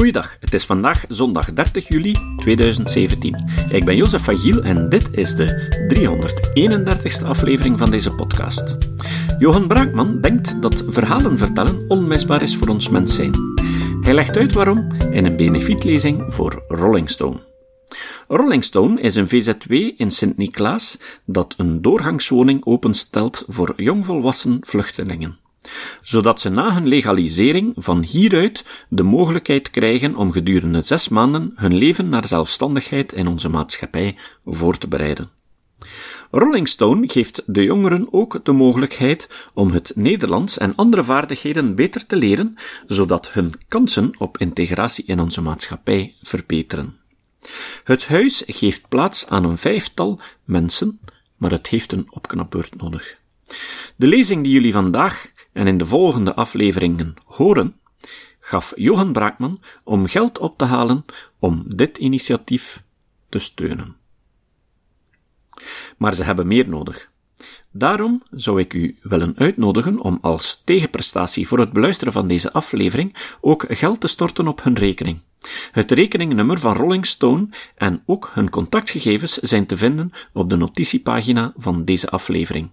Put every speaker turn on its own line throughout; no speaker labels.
Goeiedag, het is vandaag zondag 30 juli 2017. Ik ben Jozef Fagiel en dit is de 331ste aflevering van deze podcast. Johan Braakman denkt dat verhalen vertellen onmisbaar is voor ons mens zijn. Hij legt uit waarom in een benefietlezing voor Rolling Stone. Rolling Stone is een VZW in Sint-Niklaas dat een doorgangswoning openstelt voor jongvolwassen vluchtelingen zodat ze na hun legalisering van hieruit de mogelijkheid krijgen om gedurende zes maanden hun leven naar zelfstandigheid in onze maatschappij voor te bereiden. Rolling Stone geeft de jongeren ook de mogelijkheid om het Nederlands en andere vaardigheden beter te leren, zodat hun kansen op integratie in onze maatschappij verbeteren. Het huis geeft plaats aan een vijftal mensen, maar het heeft een opknapbeurt nodig. De lezing die jullie vandaag en in de volgende afleveringen horen, gaf Johan Braakman om geld op te halen om dit initiatief te steunen. Maar ze hebben meer nodig. Daarom zou ik u willen uitnodigen om als tegenprestatie voor het beluisteren van deze aflevering ook geld te storten op hun rekening. Het rekeningnummer van Rolling Stone en ook hun contactgegevens zijn te vinden op de notitiepagina van deze aflevering.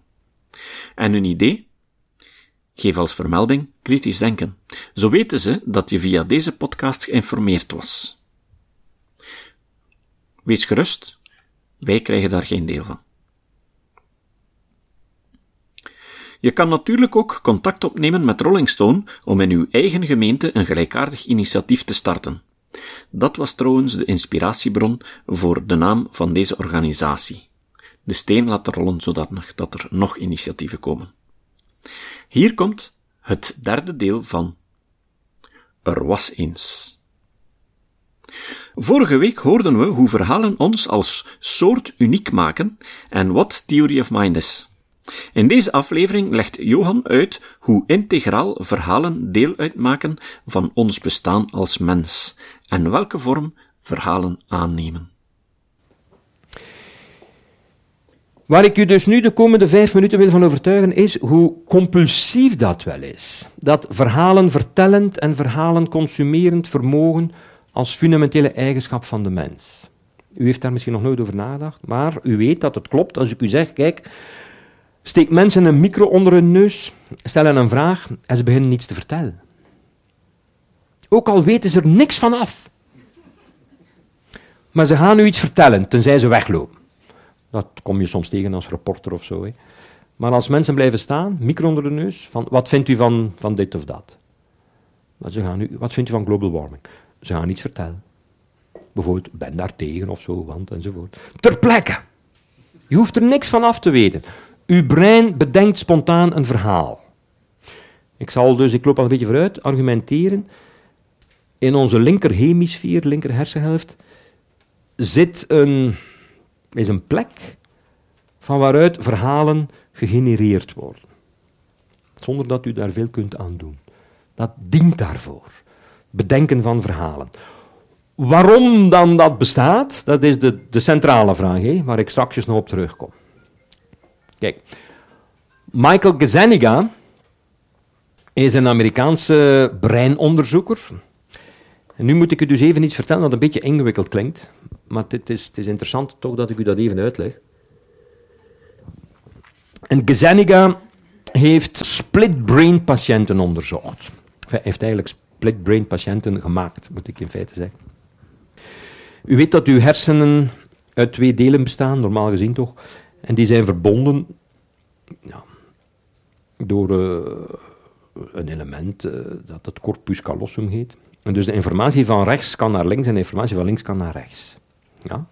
En een idee? Geef als vermelding kritisch denken. Zo weten ze dat je via deze podcast geïnformeerd was. Wees gerust, wij krijgen daar geen deel van. Je kan natuurlijk ook contact opnemen met Rolling Stone om in uw eigen gemeente een gelijkaardig initiatief te starten. Dat was trouwens de inspiratiebron voor de naam van deze organisatie. De steen laten rollen zodat er nog initiatieven komen. Hier komt het derde deel van Er was eens. Vorige week hoorden we hoe verhalen ons als soort uniek maken en wat Theory of Mind is. In deze aflevering legt Johan uit hoe integraal verhalen deel uitmaken van ons bestaan als mens en welke vorm verhalen aannemen.
Waar ik u dus nu de komende vijf minuten wil van overtuigen, is hoe compulsief dat wel is. Dat verhalen vertellend en verhalen consumerend vermogen als fundamentele eigenschap van de mens. U heeft daar misschien nog nooit over nagedacht, maar u weet dat het klopt als ik u zeg, kijk, steek mensen een micro onder hun neus, stellen een vraag en ze beginnen niets te vertellen. Ook al weten ze er niks van af. Maar ze gaan u iets vertellen, tenzij ze weglopen. Dat kom je soms tegen als reporter of zo. Hè. Maar als mensen blijven staan, micro onder de neus, van wat vindt u van, van dit of dat? Ze gaan nu, wat vindt u van global warming? Ze gaan iets vertellen. Bijvoorbeeld, ben daar tegen of zo, want enzovoort. Ter plekke. Je hoeft er niks van af te weten. Uw brein bedenkt spontaan een verhaal. Ik zal dus, ik loop al een beetje vooruit, argumenteren. In onze linker hemisfeer, linker hersenhelft, zit een is een plek van waaruit verhalen gegenereerd worden. Zonder dat u daar veel kunt aan doen. Dat dient daarvoor. Bedenken van verhalen. Waarom dan dat bestaat, dat is de, de centrale vraag, waar ik straks nog op terugkom. Kijk, Michael Gazzaniga is een Amerikaanse breinonderzoeker. En nu moet ik u dus even iets vertellen dat een beetje ingewikkeld klinkt maar het is, interessant toch dat ik u dat even uitleg. En Gezeniga heeft split-brain patiënten onderzocht. Hij heeft eigenlijk split-brain patiënten gemaakt, moet ik in feite zeggen. U weet dat uw hersenen uit twee delen bestaan, normaal gezien toch, en die zijn verbonden ja, door uh, een element uh, dat het corpus callosum heet. En dus de informatie van rechts kan naar links en de informatie van links kan naar rechts. Ja?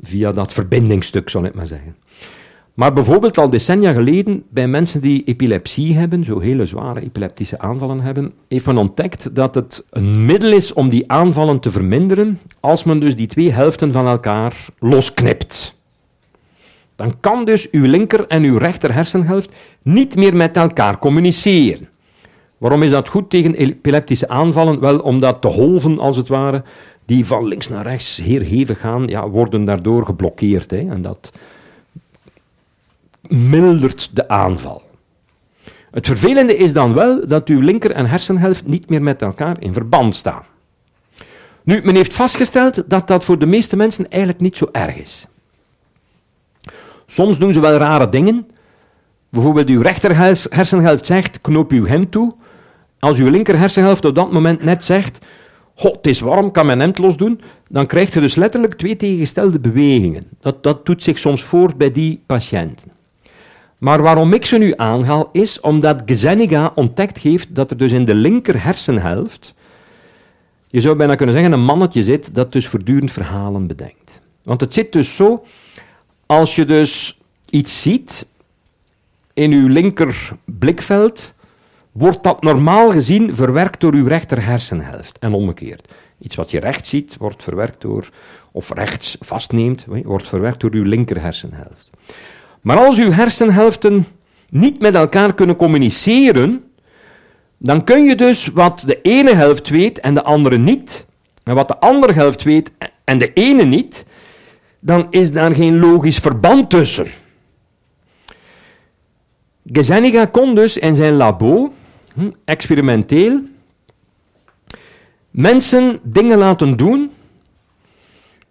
Via dat verbindingstuk, zal ik maar zeggen. Maar bijvoorbeeld al decennia geleden, bij mensen die epilepsie hebben, zo hele zware epileptische aanvallen hebben, heeft men ontdekt dat het een middel is om die aanvallen te verminderen, als men dus die twee helften van elkaar losknipt. Dan kan dus uw linker en uw rechter hersenhelft niet meer met elkaar communiceren. Waarom is dat goed tegen epileptische aanvallen? Wel, omdat de golven, als het ware, die van links naar rechts heel hevig gaan, ja, worden daardoor geblokkeerd. Hè, en dat mildert de aanval. Het vervelende is dan wel dat uw linker- en hersenhelft niet meer met elkaar in verband staan. Nu, men heeft vastgesteld dat dat voor de meeste mensen eigenlijk niet zo erg is. Soms doen ze wel rare dingen. Bijvoorbeeld uw rechter hersenhelft zegt, knoop uw hemd toe. Als uw linker hersenhelft op dat moment net zegt, God, het is warm, kan mijn hemd los doen, dan krijg je dus letterlijk twee tegengestelde bewegingen. Dat, dat doet zich soms voor bij die patiënten. Maar waarom ik ze nu aanhaal, is omdat Geseniga ontdekt heeft dat er dus in de linker hersenhelft, je zou bijna kunnen zeggen, een mannetje zit dat dus voortdurend verhalen bedenkt. Want het zit dus zo, als je dus iets ziet in uw linker blikveld, wordt dat normaal gezien verwerkt door uw rechter hersenhelft en omgekeerd. Iets wat je rechts ziet, wordt verwerkt door, of rechts vastneemt, wordt verwerkt door uw linker hersenhelft. Maar als uw hersenhelften niet met elkaar kunnen communiceren, dan kun je dus wat de ene helft weet en de andere niet, en wat de andere helft weet en de ene niet, dan is daar geen logisch verband tussen. Geseniga kon dus in zijn labo, hm, experimenteel, mensen dingen laten doen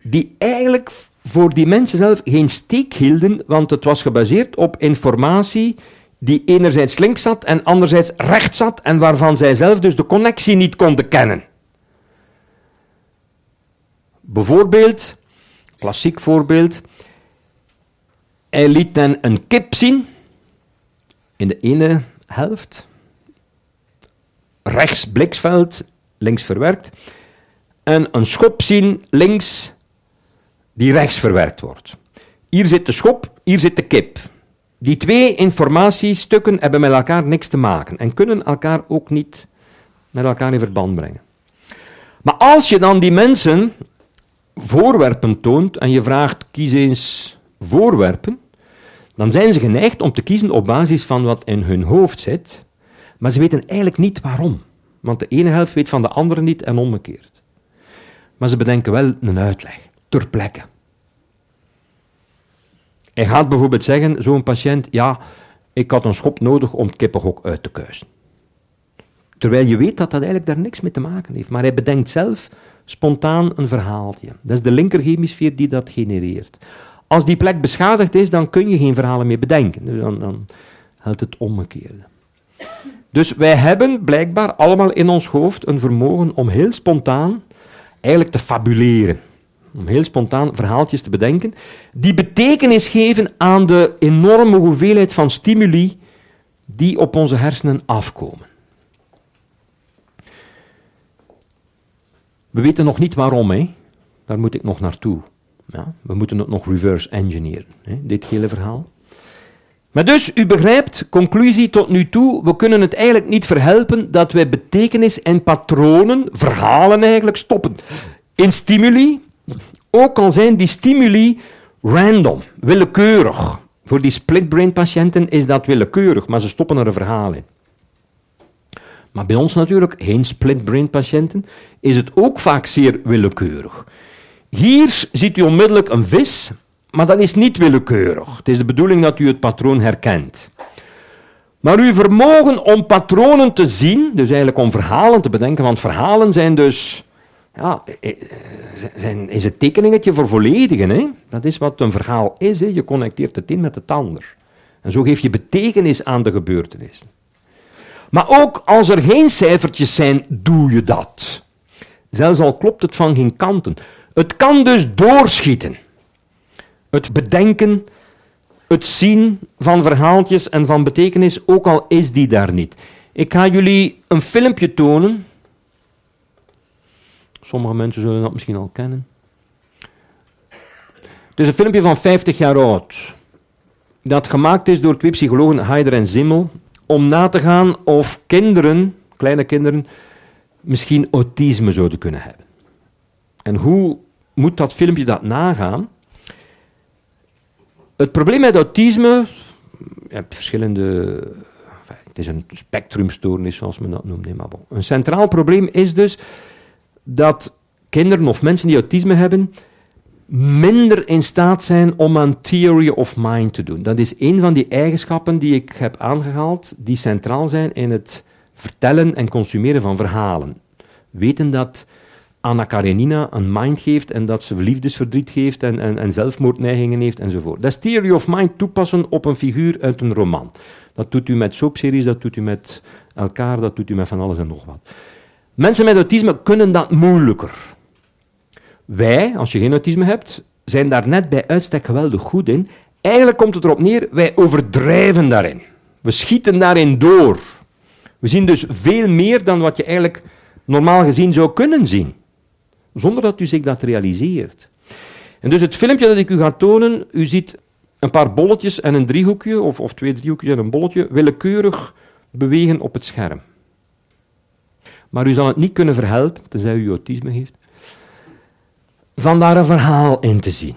die eigenlijk voor die mensen zelf geen steek hielden, want het was gebaseerd op informatie die enerzijds links zat en anderzijds rechts zat en waarvan zij zelf dus de connectie niet konden kennen. Bijvoorbeeld, klassiek voorbeeld, hij liet dan een kip zien in de ene helft, rechts bliksveld, links verwerkt, en een schop zien links die rechts verwerkt wordt. Hier zit de schop, hier zit de kip. Die twee informatiestukken hebben met elkaar niks te maken en kunnen elkaar ook niet met elkaar in verband brengen. Maar als je dan die mensen voorwerpen toont en je vraagt kies eens voorwerpen, dan zijn ze geneigd om te kiezen op basis van wat in hun hoofd zit, maar ze weten eigenlijk niet waarom. Want de ene helft weet van de andere niet en omgekeerd. Maar ze bedenken wel een uitleg, ter plekke. Hij gaat bijvoorbeeld zeggen, zo'n patiënt, ja, ik had een schop nodig om het kippenhok uit te kuisen. Terwijl je weet dat dat eigenlijk daar niks mee te maken heeft. Maar hij bedenkt zelf spontaan een verhaaltje. Dat is de linkerhemisfeer die dat genereert. Als die plek beschadigd is, dan kun je geen verhalen meer bedenken. Dan, dan het omgekeerde. Dus wij hebben blijkbaar allemaal in ons hoofd een vermogen om heel spontaan eigenlijk te fabuleren. Om heel spontaan verhaaltjes te bedenken, die betekenis geven aan de enorme hoeveelheid van stimuli die op onze hersenen afkomen. We weten nog niet waarom, hè? daar moet ik nog naartoe. Ja, we moeten het nog reverse engineeren, hè, dit hele verhaal. Maar dus, u begrijpt, conclusie tot nu toe, we kunnen het eigenlijk niet verhelpen dat wij betekenis en patronen, verhalen eigenlijk, stoppen. In stimuli, ook al zijn die stimuli random, willekeurig. Voor die split-brain patiënten is dat willekeurig, maar ze stoppen er een verhaal in. Maar bij ons natuurlijk, geen split-brain patiënten, is het ook vaak zeer willekeurig. Hier ziet u onmiddellijk een vis, maar dat is niet willekeurig. Het is de bedoeling dat u het patroon herkent. Maar uw vermogen om patronen te zien, dus eigenlijk om verhalen te bedenken, want verhalen zijn dus ja, eh, eh, zijn, is het tekeningetje voor volledigen. Hè? Dat is wat een verhaal is. Hè? Je connecteert het in met het ander. En zo geef je betekenis aan de gebeurtenissen. Maar ook als er geen cijfertjes zijn, doe je dat. Zelfs al klopt het van geen kanten. Het kan dus doorschieten. Het bedenken, het zien van verhaaltjes en van betekenis, ook al is die daar niet. Ik ga jullie een filmpje tonen. Sommige mensen zullen dat misschien al kennen. Het is een filmpje van 50 jaar oud. Dat gemaakt is door twee psychologen, Heider en Zimmel, om na te gaan of kinderen, kleine kinderen, misschien autisme zouden kunnen hebben. En hoe moet dat filmpje dat nagaan? Het probleem met autisme, je hebt verschillende, het is een spectrumstoornis zoals men dat noemt, maar bon. een centraal probleem is dus dat kinderen of mensen die autisme hebben minder in staat zijn om aan theory of mind te doen. Dat is een van die eigenschappen die ik heb aangehaald, die centraal zijn in het vertellen en consumeren van verhalen. Weten dat Anna Karenina een mind geeft en dat ze liefdesverdriet geeft en, en, en zelfmoordneigingen heeft enzovoort. Dat is theory of mind toepassen op een figuur uit een roman. Dat doet u met soapseries, dat doet u met elkaar, dat doet u met van alles en nog wat. Mensen met autisme kunnen dat moeilijker. Wij, als je geen autisme hebt, zijn daar net bij uitstek geweldig goed in. Eigenlijk komt het erop neer, wij overdrijven daarin. We schieten daarin door. We zien dus veel meer dan wat je eigenlijk normaal gezien zou kunnen zien. Zonder dat u zich dat realiseert. En dus het filmpje dat ik u ga tonen, u ziet een paar bolletjes en een driehoekje, of, of twee driehoekjes en een bolletje, willekeurig bewegen op het scherm. Maar u zal het niet kunnen verhelpen, tenzij u autisme heeft, van daar een verhaal in te zien.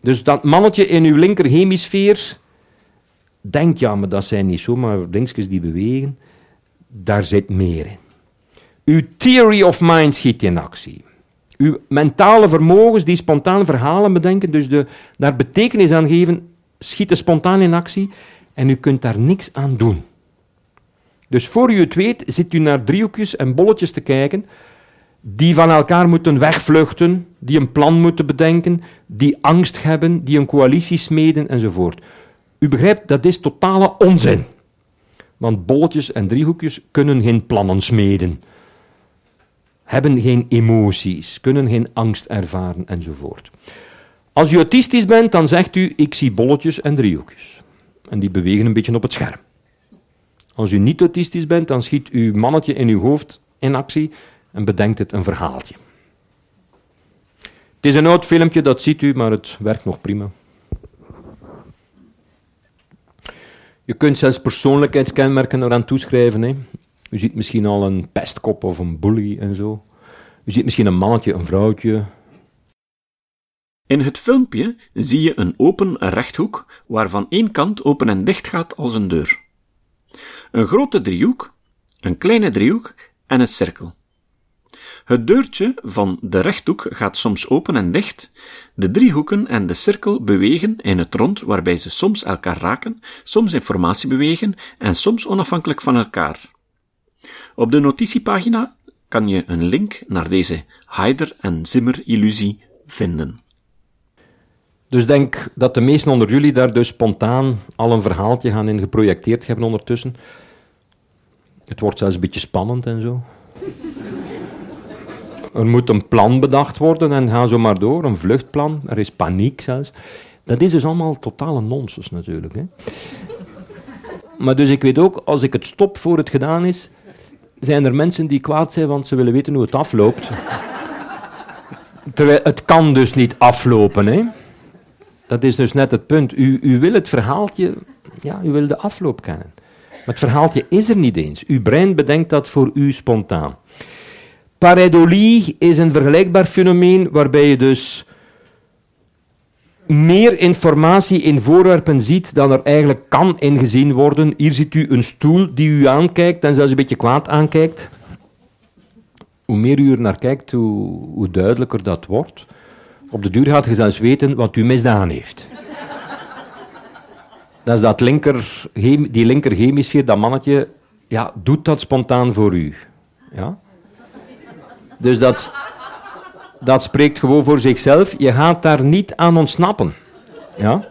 Dus dat mannetje in uw linker hemisfeer denkt, ja, maar dat zijn niet zomaar dingetjes die bewegen, daar zit meer in. Uw theory of mind schiet in actie. Uw mentale vermogens die spontaan verhalen bedenken, dus de, daar betekenis aan geven, schieten spontaan in actie en u kunt daar niks aan doen. Dus voor u het weet, zit u naar driehoekjes en bolletjes te kijken, die van elkaar moeten wegvluchten, die een plan moeten bedenken, die angst hebben, die een coalitie smeden enzovoort. U begrijpt, dat is totale onzin. Want bolletjes en driehoekjes kunnen geen plannen smeden, hebben geen emoties, kunnen geen angst ervaren enzovoort. Als u autistisch bent, dan zegt u: Ik zie bolletjes en driehoekjes. En die bewegen een beetje op het scherm. Als u niet autistisch bent, dan schiet uw mannetje in uw hoofd in actie en bedenkt het een verhaaltje. Het is een oud filmpje, dat ziet u, maar het werkt nog prima. Je kunt zelfs persoonlijkheidskenmerken eraan toeschrijven. Hè. U ziet misschien al een pestkop of een bully en zo. U ziet misschien een mannetje, een vrouwtje.
In het filmpje zie je een open rechthoek waarvan één kant open en dicht gaat als een deur. Een grote driehoek, een kleine driehoek en een cirkel. Het deurtje van de rechthoek gaat soms open en dicht, de driehoeken en de cirkel bewegen in het rond waarbij ze soms elkaar raken, soms informatie bewegen en soms onafhankelijk van elkaar. Op de notitiepagina kan je een link naar deze Haider en Zimmer illusie vinden.
Dus denk dat de meesten onder jullie daar dus spontaan al een verhaaltje gaan in geprojecteerd hebben ondertussen. Het wordt zelfs een beetje spannend en zo. Er moet een plan bedacht worden en ga zo maar door, een vluchtplan. Er is paniek zelfs. Dat is dus allemaal totale nonsens natuurlijk. Hè. Maar dus ik weet ook, als ik het stop voor het gedaan is, zijn er mensen die kwaad zijn, want ze willen weten hoe het afloopt. Terwijl het kan dus niet aflopen. Hè. Dat is dus net het punt. U, u wil het verhaaltje, ja, u wil de afloop kennen. Maar het verhaaltje is er niet eens. Uw brein bedenkt dat voor u spontaan. Pareidolie is een vergelijkbaar fenomeen waarbij je dus meer informatie in voorwerpen ziet dan er eigenlijk kan ingezien worden. Hier ziet u een stoel die u aankijkt en zelfs een beetje kwaad aankijkt. Hoe meer u er naar kijkt, hoe, duidelijker dat wordt. Op de duur gaat je zelfs weten wat u misdaan heeft. Dat is dat linker, die linker hemisfeer, dat mannetje, ja, doet dat spontaan voor u. Ja? Dus dat, dat spreekt gewoon voor zichzelf. Je gaat daar niet aan ontsnappen. Ja?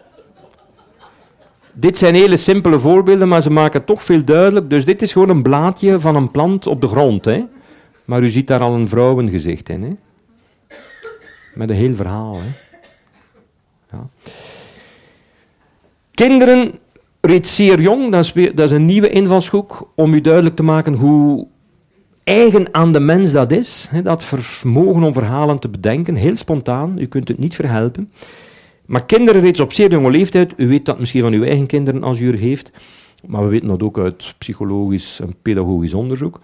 Dit zijn hele simpele voorbeelden, maar ze maken toch veel duidelijk. Dus dit is gewoon een blaadje van een plant op de grond. Hè? Maar u ziet daar al een vrouwengezicht in. Hè? Met een heel verhaal. Hè? Ja. Kinderen reeds zeer jong, dat is, dat is een nieuwe invalshoek om u duidelijk te maken hoe eigen aan de mens dat is. Hè, dat vermogen om verhalen te bedenken, heel spontaan, u kunt het niet verhelpen. Maar kinderen reeds op zeer jonge leeftijd, u weet dat misschien van uw eigen kinderen als u er heeft, maar we weten dat ook uit psychologisch en pedagogisch onderzoek.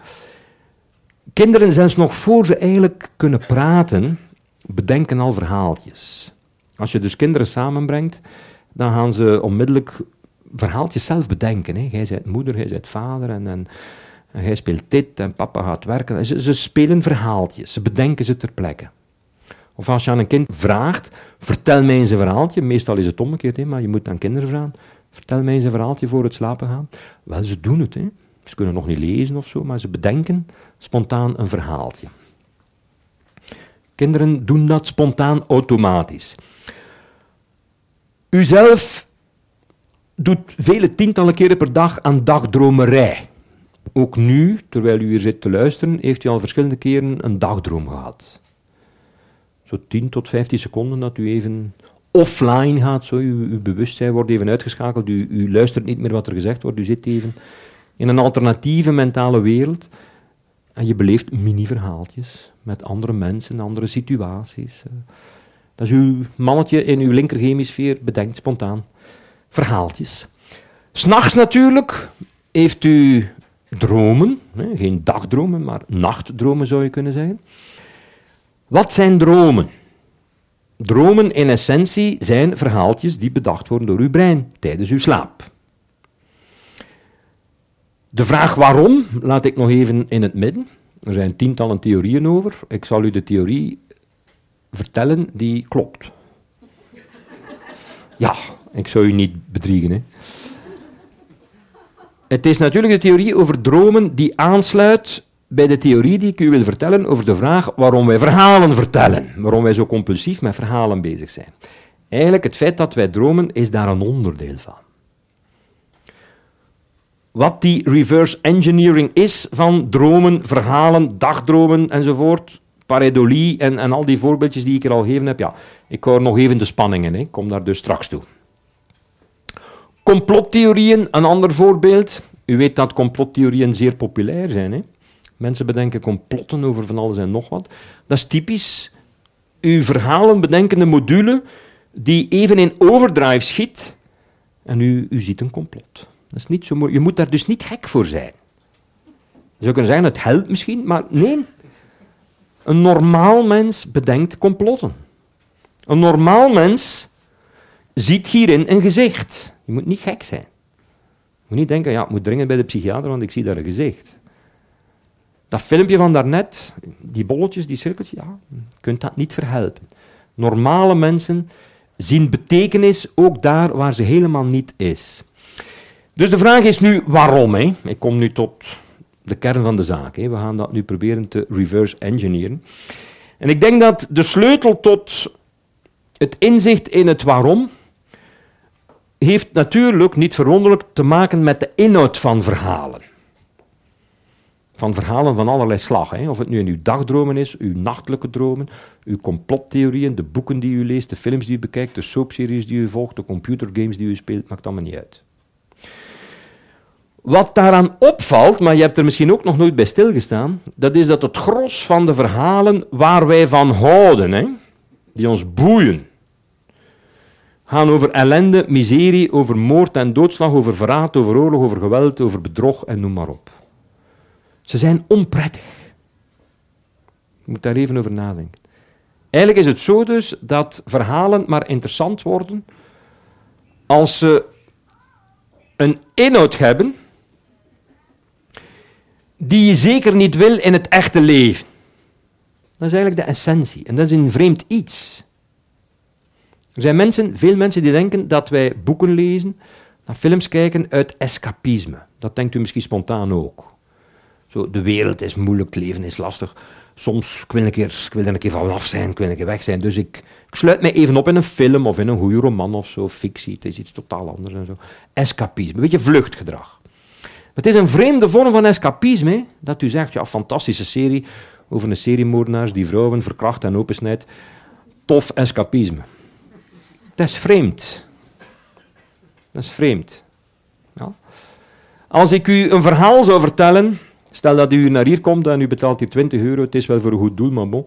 Kinderen, zelfs nog voor ze eigenlijk kunnen praten, bedenken al verhaaltjes. Als je dus kinderen samenbrengt, dan gaan ze onmiddellijk verhaaltjes zelf bedenken. Hè. Jij bent moeder, jij bent vader en, en, en jij speelt dit en papa gaat werken. Ze, ze, spelen verhaaltjes, ze bedenken ze ter plekke. Of als je aan een kind vraagt, vertel mij eens een verhaaltje. Meestal is het omgekeerd, maar je moet aan kinderen vragen. Vertel mij eens een verhaaltje voor het slapen gaan. Wel, ze doen het. Hè. Ze kunnen nog niet lezen of zo, maar ze bedenken spontaan een verhaaltje. Kinderen doen dat spontaan automatisch. Uzelf doet vele tientallen keren per dag aan dagdromerij. Ook nu, terwijl u hier zit te luisteren, heeft u al verschillende keren een dagdroom gehad. Zo 10 tot 15 seconden dat u even offline gaat, zo, uw, bewustzijn wordt even uitgeschakeld, u, u luistert niet meer wat er gezegd wordt, u zit even in een alternatieve mentale wereld en je beleeft mini-verhaaltjes met andere mensen, andere situaties. Dat is uw mannetje in uw linkerhemisfeer bedenkt spontaan verhaaltjes. S'nachts natuurlijk heeft u dromen, geen dagdromen, maar nachtdromen zou je kunnen zeggen. Wat zijn dromen? Dromen in essentie zijn verhaaltjes die bedacht worden door uw brein tijdens uw slaap. De vraag waarom laat ik nog even in het midden. Er zijn tientallen theorieën over. Ik zal u de theorie vertellen die klopt. Ja, ik zou u niet bedriegen. Hè. Het is natuurlijk de theorie over dromen die aansluit bij de theorie die ik u wil vertellen over de vraag waarom wij verhalen vertellen. Waarom wij zo compulsief met verhalen bezig zijn. Eigenlijk, het feit dat wij dromen is daar een onderdeel van. Wat die reverse engineering is van dromen, verhalen, dagdromen enzovoort, pareidolie en, en al die voorbeeldjes die ik er al gegeven heb, ja, ik hoor nog even de spanningen, ik kom daar dus straks toe. Complottheorieën, een ander voorbeeld. U weet dat complottheorieën zeer populair zijn. Hè? Mensen bedenken complotten over van alles en nog wat. Dat is typisch uw verhalen bedenkende module die even in overdrive schiet en u, u ziet een complot. Dat is niet zo Je moet daar dus niet gek voor zijn. Je zou kunnen zeggen, het helpt misschien, maar nee. Een normaal mens bedenkt complotten. Een normaal mens ziet hierin een gezicht. Je moet niet gek zijn. Je moet niet denken, ja, ik moet dringend bij de psychiater, want ik zie daar een gezicht. Dat filmpje van daarnet, die bolletjes, die cirkeltjes, ja, je kunt dat niet verhelpen. Normale mensen zien betekenis ook daar waar ze helemaal niet is. Dus de vraag is nu waarom? Hè? Ik kom nu tot de kern van de zaak. Hè? We gaan dat nu proberen te reverse engineeren. En ik denk dat de sleutel tot het inzicht in het waarom heeft natuurlijk, niet verwonderlijk, te maken met de inhoud van verhalen. Van verhalen van allerlei slag. Hè? Of het nu in uw dagdromen is, uw nachtelijke dromen, uw complottheorieën, de boeken die u leest, de films die u bekijkt, de soapseries die u volgt, de computergames die u speelt, maakt allemaal niet uit. Wat daaraan opvalt, maar je hebt er misschien ook nog nooit bij stilgestaan, dat is dat het gros van de verhalen waar wij van houden, hè, die ons boeien, gaan over ellende, miserie, over moord en doodslag, over verraad, over oorlog, over geweld, over bedrog en noem maar op. Ze zijn onprettig. Je moet daar even over nadenken. Eigenlijk is het zo dus dat verhalen maar interessant worden als ze een inhoud hebben die je zeker niet wil in het echte leven. Dat is eigenlijk de essentie. En dat is een vreemd iets. Er zijn mensen, veel mensen die denken dat wij boeken lezen, naar films kijken uit escapisme. Dat denkt u misschien spontaan ook. Zo, de wereld is moeilijk, het leven is lastig. Soms wil ik er, ik wil er een keer vanaf zijn, ik wil een keer weg zijn. Dus ik, ik sluit mij even op in een film of in een goede roman of zo, fictie. Het is iets totaal anders en zo. Escapisme, een beetje vluchtgedrag. Het is een vreemde vorm van escapisme, dat u zegt, ja, fantastische serie over een seriemoordenaars die vrouwen verkracht en opensnijdt. Tof escapisme. Dat is vreemd. Dat is vreemd. Ja. Als ik u een verhaal zou vertellen, stel dat u naar hier komt en u betaalt hier 20 euro, het is wel voor een goed doel, maar bon.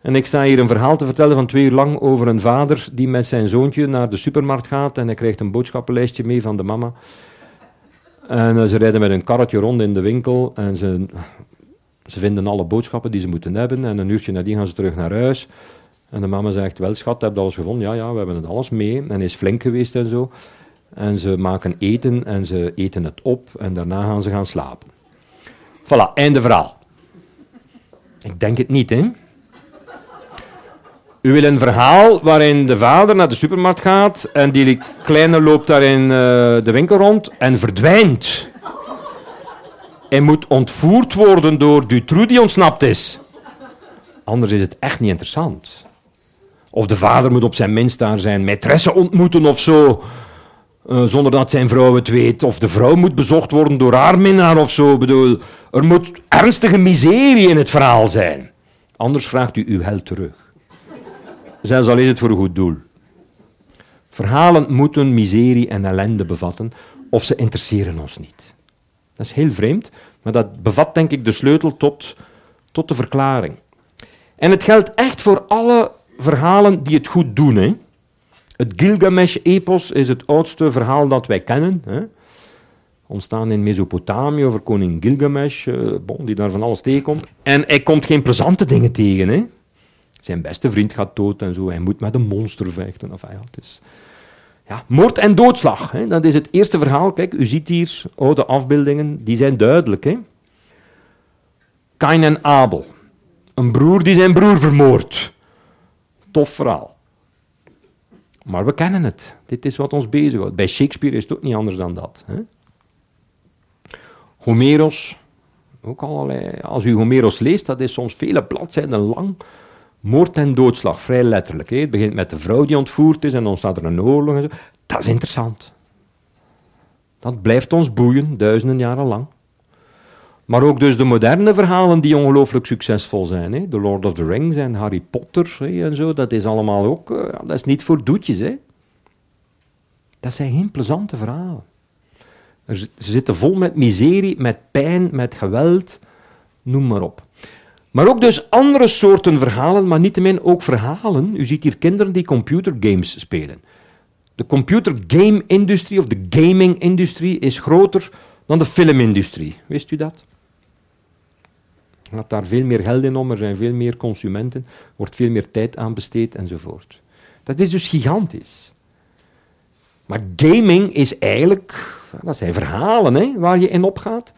En ik sta hier een verhaal te vertellen van twee uur lang over een vader die met zijn zoontje naar de supermarkt gaat en hij krijgt een boodschappenlijstje mee van de mama. En eh, ze rijden met een karretje rond in de winkel en ze, ze vinden alle boodschappen die ze moeten hebben. En een uurtje nadien gaan ze terug naar huis. En de mama zegt, wel schat, heb je alles gevonden? Ja, ja, we hebben het alles mee. En hij is flink geweest en zo. En ze maken eten en ze eten het op en daarna gaan ze gaan slapen. Voilà, einde verhaal. Ik denk het niet, hè. U wil een verhaal waarin de vader naar de supermarkt gaat en die kleine loopt daar in uh, de winkel rond en verdwijnt. En moet ontvoerd worden door Dutroux die ontsnapt is. Anders is het echt niet interessant. Of de vader moet op zijn minst daar zijn maîtresse ontmoeten of zo. Uh, zonder dat zijn vrouw het weet. Of de vrouw moet bezocht worden door haar minnaar of zo. Ik bedoel, er moet ernstige miserie in het verhaal zijn. Anders vraagt u uw held terug. Zelfs al is het voor een goed doel. Verhalen moeten miserie en ellende bevatten, of ze interesseren ons niet. Dat is heel vreemd, maar dat bevat denk ik de sleutel tot, tot de verklaring. En het geldt echt voor alle verhalen die het goed doen. Hè. Het Gilgamesh-epos is het oudste verhaal dat wij kennen. Hè. Ontstaan in Mesopotamië over koning Gilgamesh, bon, die daar van alles tegenkomt. En hij komt geen plezante dingen tegen. Hè. Zijn beste vriend gaat dood en zo. Hij moet met een monster vechten. Enfin, ja, het is... ja, moord en doodslag, hè. dat is het eerste verhaal. Kijk, u ziet hier oude afbeeldingen, die zijn duidelijk. Hè. Kain en Abel. Een broer die zijn broer vermoordt. Tof verhaal. Maar we kennen het. Dit is wat ons bezighoudt. Bij Shakespeare is het ook niet anders dan dat. Hè? Homeros, ook allerlei. Als u Homeros leest, dat is soms vele bladzijden lang. Moord en doodslag, vrij letterlijk. Het begint met de vrouw die ontvoerd is en dan staat er een oorlog. En zo. Dat is interessant. Dat blijft ons boeien, duizenden jaren lang. Maar ook dus de moderne verhalen die ongelooflijk succesvol zijn. Hè? The Lord of the Rings en Harry Potter hè, en zo. Dat is allemaal ook... Uh, dat is niet voor doetjes, hè. Dat zijn geen plezante verhalen. Er, ze zitten vol met miserie, met pijn, met geweld. Noem maar op. Maar ook dus andere soorten verhalen, maar niettemin ook verhalen. U ziet hier kinderen die computergames spelen. De computergame-industrie of de gaming-industrie is groter dan de filmindustrie. Wist u dat? Gaat daar veel meer geld in om, er zijn veel meer consumenten, wordt veel meer tijd aan besteed enzovoort. Dat is dus gigantisch. Maar gaming is eigenlijk, dat zijn verhalen hè, waar je in opgaat.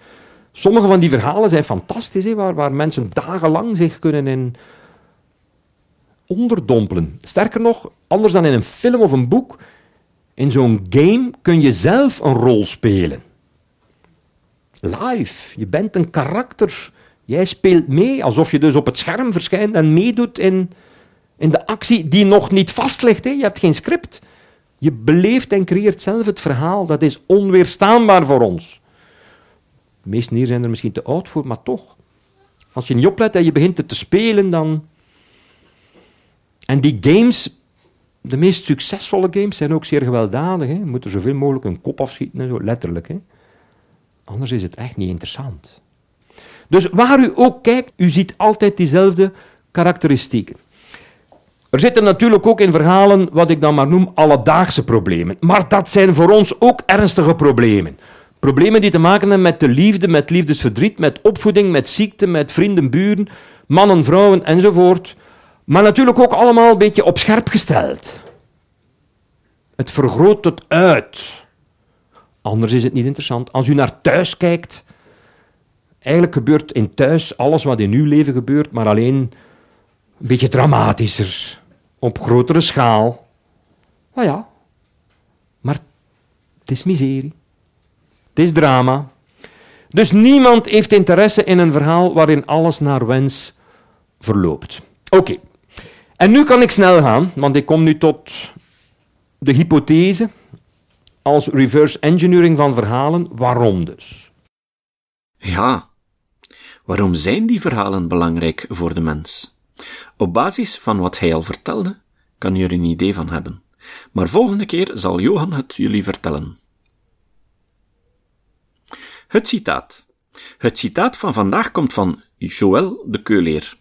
Sommige van die verhalen zijn fantastisch, hè, waar, waar mensen dagenlang zich kunnen in onderdompelen. Sterker nog, anders dan in een film of een boek, in zo'n game kun je zelf een rol spelen. Live. Je bent een karakter Jij speelt mee alsof je dus op het scherm verschijnt en meedoet in, in de actie die nog niet vast ligt. Je hebt geen script. Je beleeft en creëert zelf het verhaal. Dat is onweerstaanbaar voor ons. De meesten hier zijn er misschien te oud voor, maar toch. Als je niet oplet en je begint het te spelen, dan. En die games, de meest succesvolle games, zijn ook zeer gewelddadig. Hè? Je moet er zoveel mogelijk een kop afschieten, en zo, letterlijk. Hè? Anders is het echt niet interessant. Dus waar u ook kijkt, u ziet altijd diezelfde karakteristieken. Er zitten natuurlijk ook in verhalen wat ik dan maar noem alledaagse problemen. Maar dat zijn voor ons ook ernstige problemen. Problemen die te maken hebben met de liefde, met liefdesverdriet, met opvoeding, met ziekte, met vrienden, buren, mannen, vrouwen enzovoort. Maar natuurlijk ook allemaal een beetje op scherp gesteld. Het vergroot het uit. Anders is het niet interessant. Als u naar thuis kijkt, Eigenlijk gebeurt in thuis alles wat in uw leven gebeurt, maar alleen een beetje dramatischer, op grotere schaal. Nou ja, maar het is miserie. Het is drama. Dus niemand heeft interesse in een verhaal waarin alles naar wens verloopt. Oké. En nu kan ik snel gaan, want ik kom nu tot de hypothese als reverse engineering van verhalen. Waarom dus?
Ja, waarom zijn die verhalen belangrijk voor de mens? Op basis van wat hij al vertelde, kan je er een idee van hebben. Maar volgende keer zal Johan het jullie vertellen. Het citaat. Het citaat van vandaag komt van Joël de Keuleer.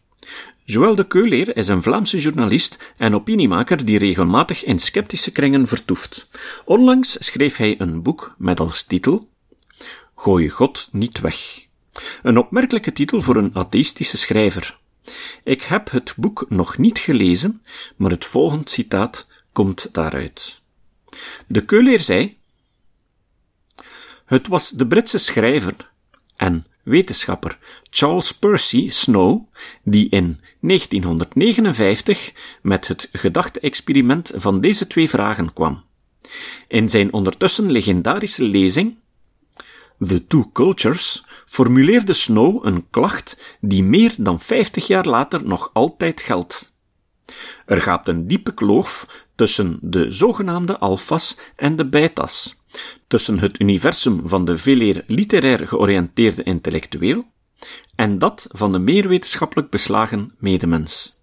Joël de Keuleer is een Vlaamse journalist en opiniemaker die regelmatig in sceptische kringen vertoeft. Onlangs schreef hij een boek met als titel Gooi God niet weg. Een opmerkelijke titel voor een atheïstische schrijver. Ik heb het boek nog niet gelezen, maar het volgende citaat komt daaruit. De keuleer zei: Het was de Britse schrijver en wetenschapper Charles Percy Snow die in 1959 met het gedachte-experiment van deze twee vragen kwam. In zijn ondertussen legendarische lezing The Two Cultures, formuleerde Snow een klacht die meer dan 50 jaar later nog altijd geldt. Er gaat een diepe kloof tussen de zogenaamde alfa's en de beta's, tussen het universum van de veeleer literair georiënteerde intellectueel en dat van de meer wetenschappelijk beslagen medemens.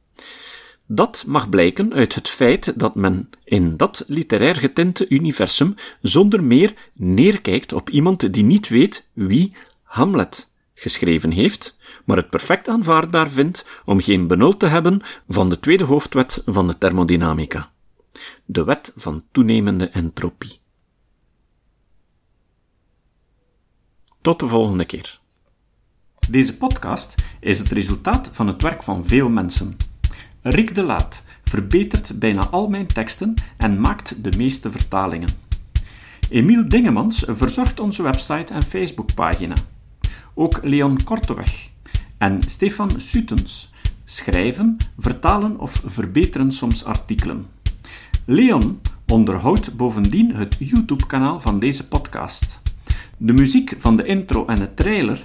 Dat mag blijken uit het feit dat men in dat literair getinte universum zonder meer neerkijkt op iemand die niet weet wie Hamlet geschreven heeft, maar het perfect aanvaardbaar vindt om geen benul te hebben van de tweede hoofdwet van de thermodynamica. De wet van toenemende entropie. Tot de volgende keer. Deze podcast is het resultaat van het werk van veel mensen. Rick de Laat verbetert bijna al mijn teksten en maakt de meeste vertalingen. Emiel Dingemans verzorgt onze website en Facebookpagina. Ook Leon Korteweg en Stefan Sutens schrijven, vertalen of verbeteren soms artikelen. Leon onderhoudt bovendien het YouTube-kanaal van deze podcast. De muziek van de intro en de trailer